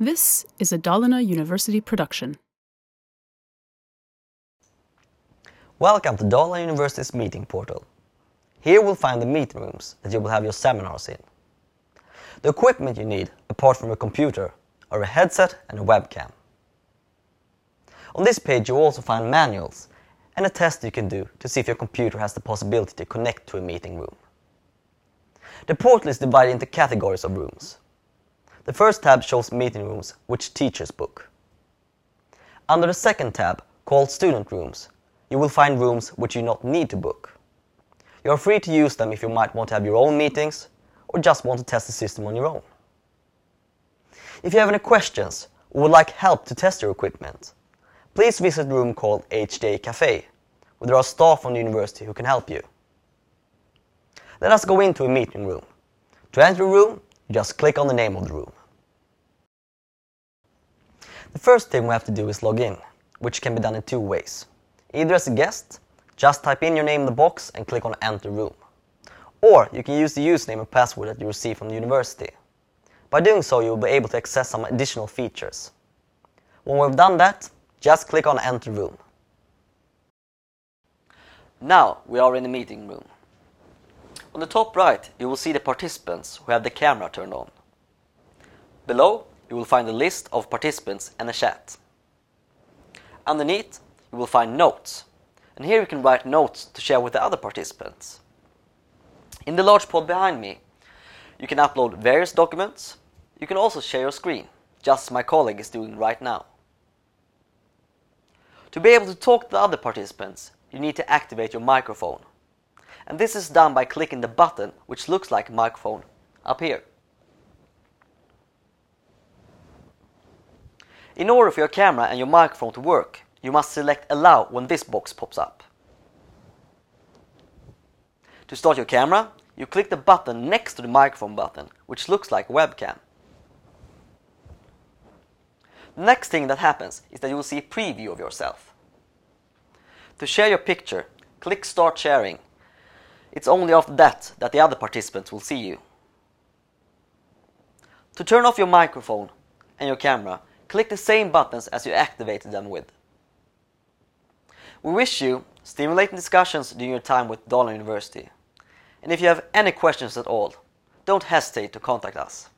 This is a Dalarna University production. Welcome to Dalarna University's meeting portal. Here we'll find the meeting rooms that you will have your seminars in. The equipment you need, apart from a computer, are a headset and a webcam. On this page you'll also find manuals and a test you can do to see if your computer has the possibility to connect to a meeting room. The portal is divided into categories of rooms. The first tab shows meeting rooms which teachers book. Under the second tab, called Student Rooms, you will find rooms which you not need to book. You are free to use them if you might want to have your own meetings or just want to test the system on your own. If you have any questions or would like help to test your equipment, please visit a room called HDA Cafe, where there are staff from the university who can help you. Let us go into a meeting room. To enter a room, just click on the name of the room. The first thing we have to do is log in, which can be done in two ways. Either as a guest, just type in your name in the box and click on Enter Room. Or you can use the username and password that you receive from the university. By doing so, you will be able to access some additional features. When we've done that, just click on Enter Room. Now we are in the meeting room. On the top right, you will see the participants who have the camera turned on. Below, you will find a list of participants and a chat. Underneath, you will find notes, and here you can write notes to share with the other participants. In the large pod behind me, you can upload various documents. You can also share your screen, just as my colleague is doing right now. To be able to talk to the other participants, you need to activate your microphone. And this is done by clicking the button which looks like a microphone up here. In order for your camera and your microphone to work, you must select Allow when this box pops up. To start your camera, you click the button next to the microphone button, which looks like webcam. The next thing that happens is that you will see a preview of yourself. To share your picture, click Start Sharing. It's only after that that the other participants will see you. To turn off your microphone and your camera, click the same buttons as you activated them with. We wish you stimulating discussions during your time with Dalarna University. And if you have any questions at all, don't hesitate to contact us.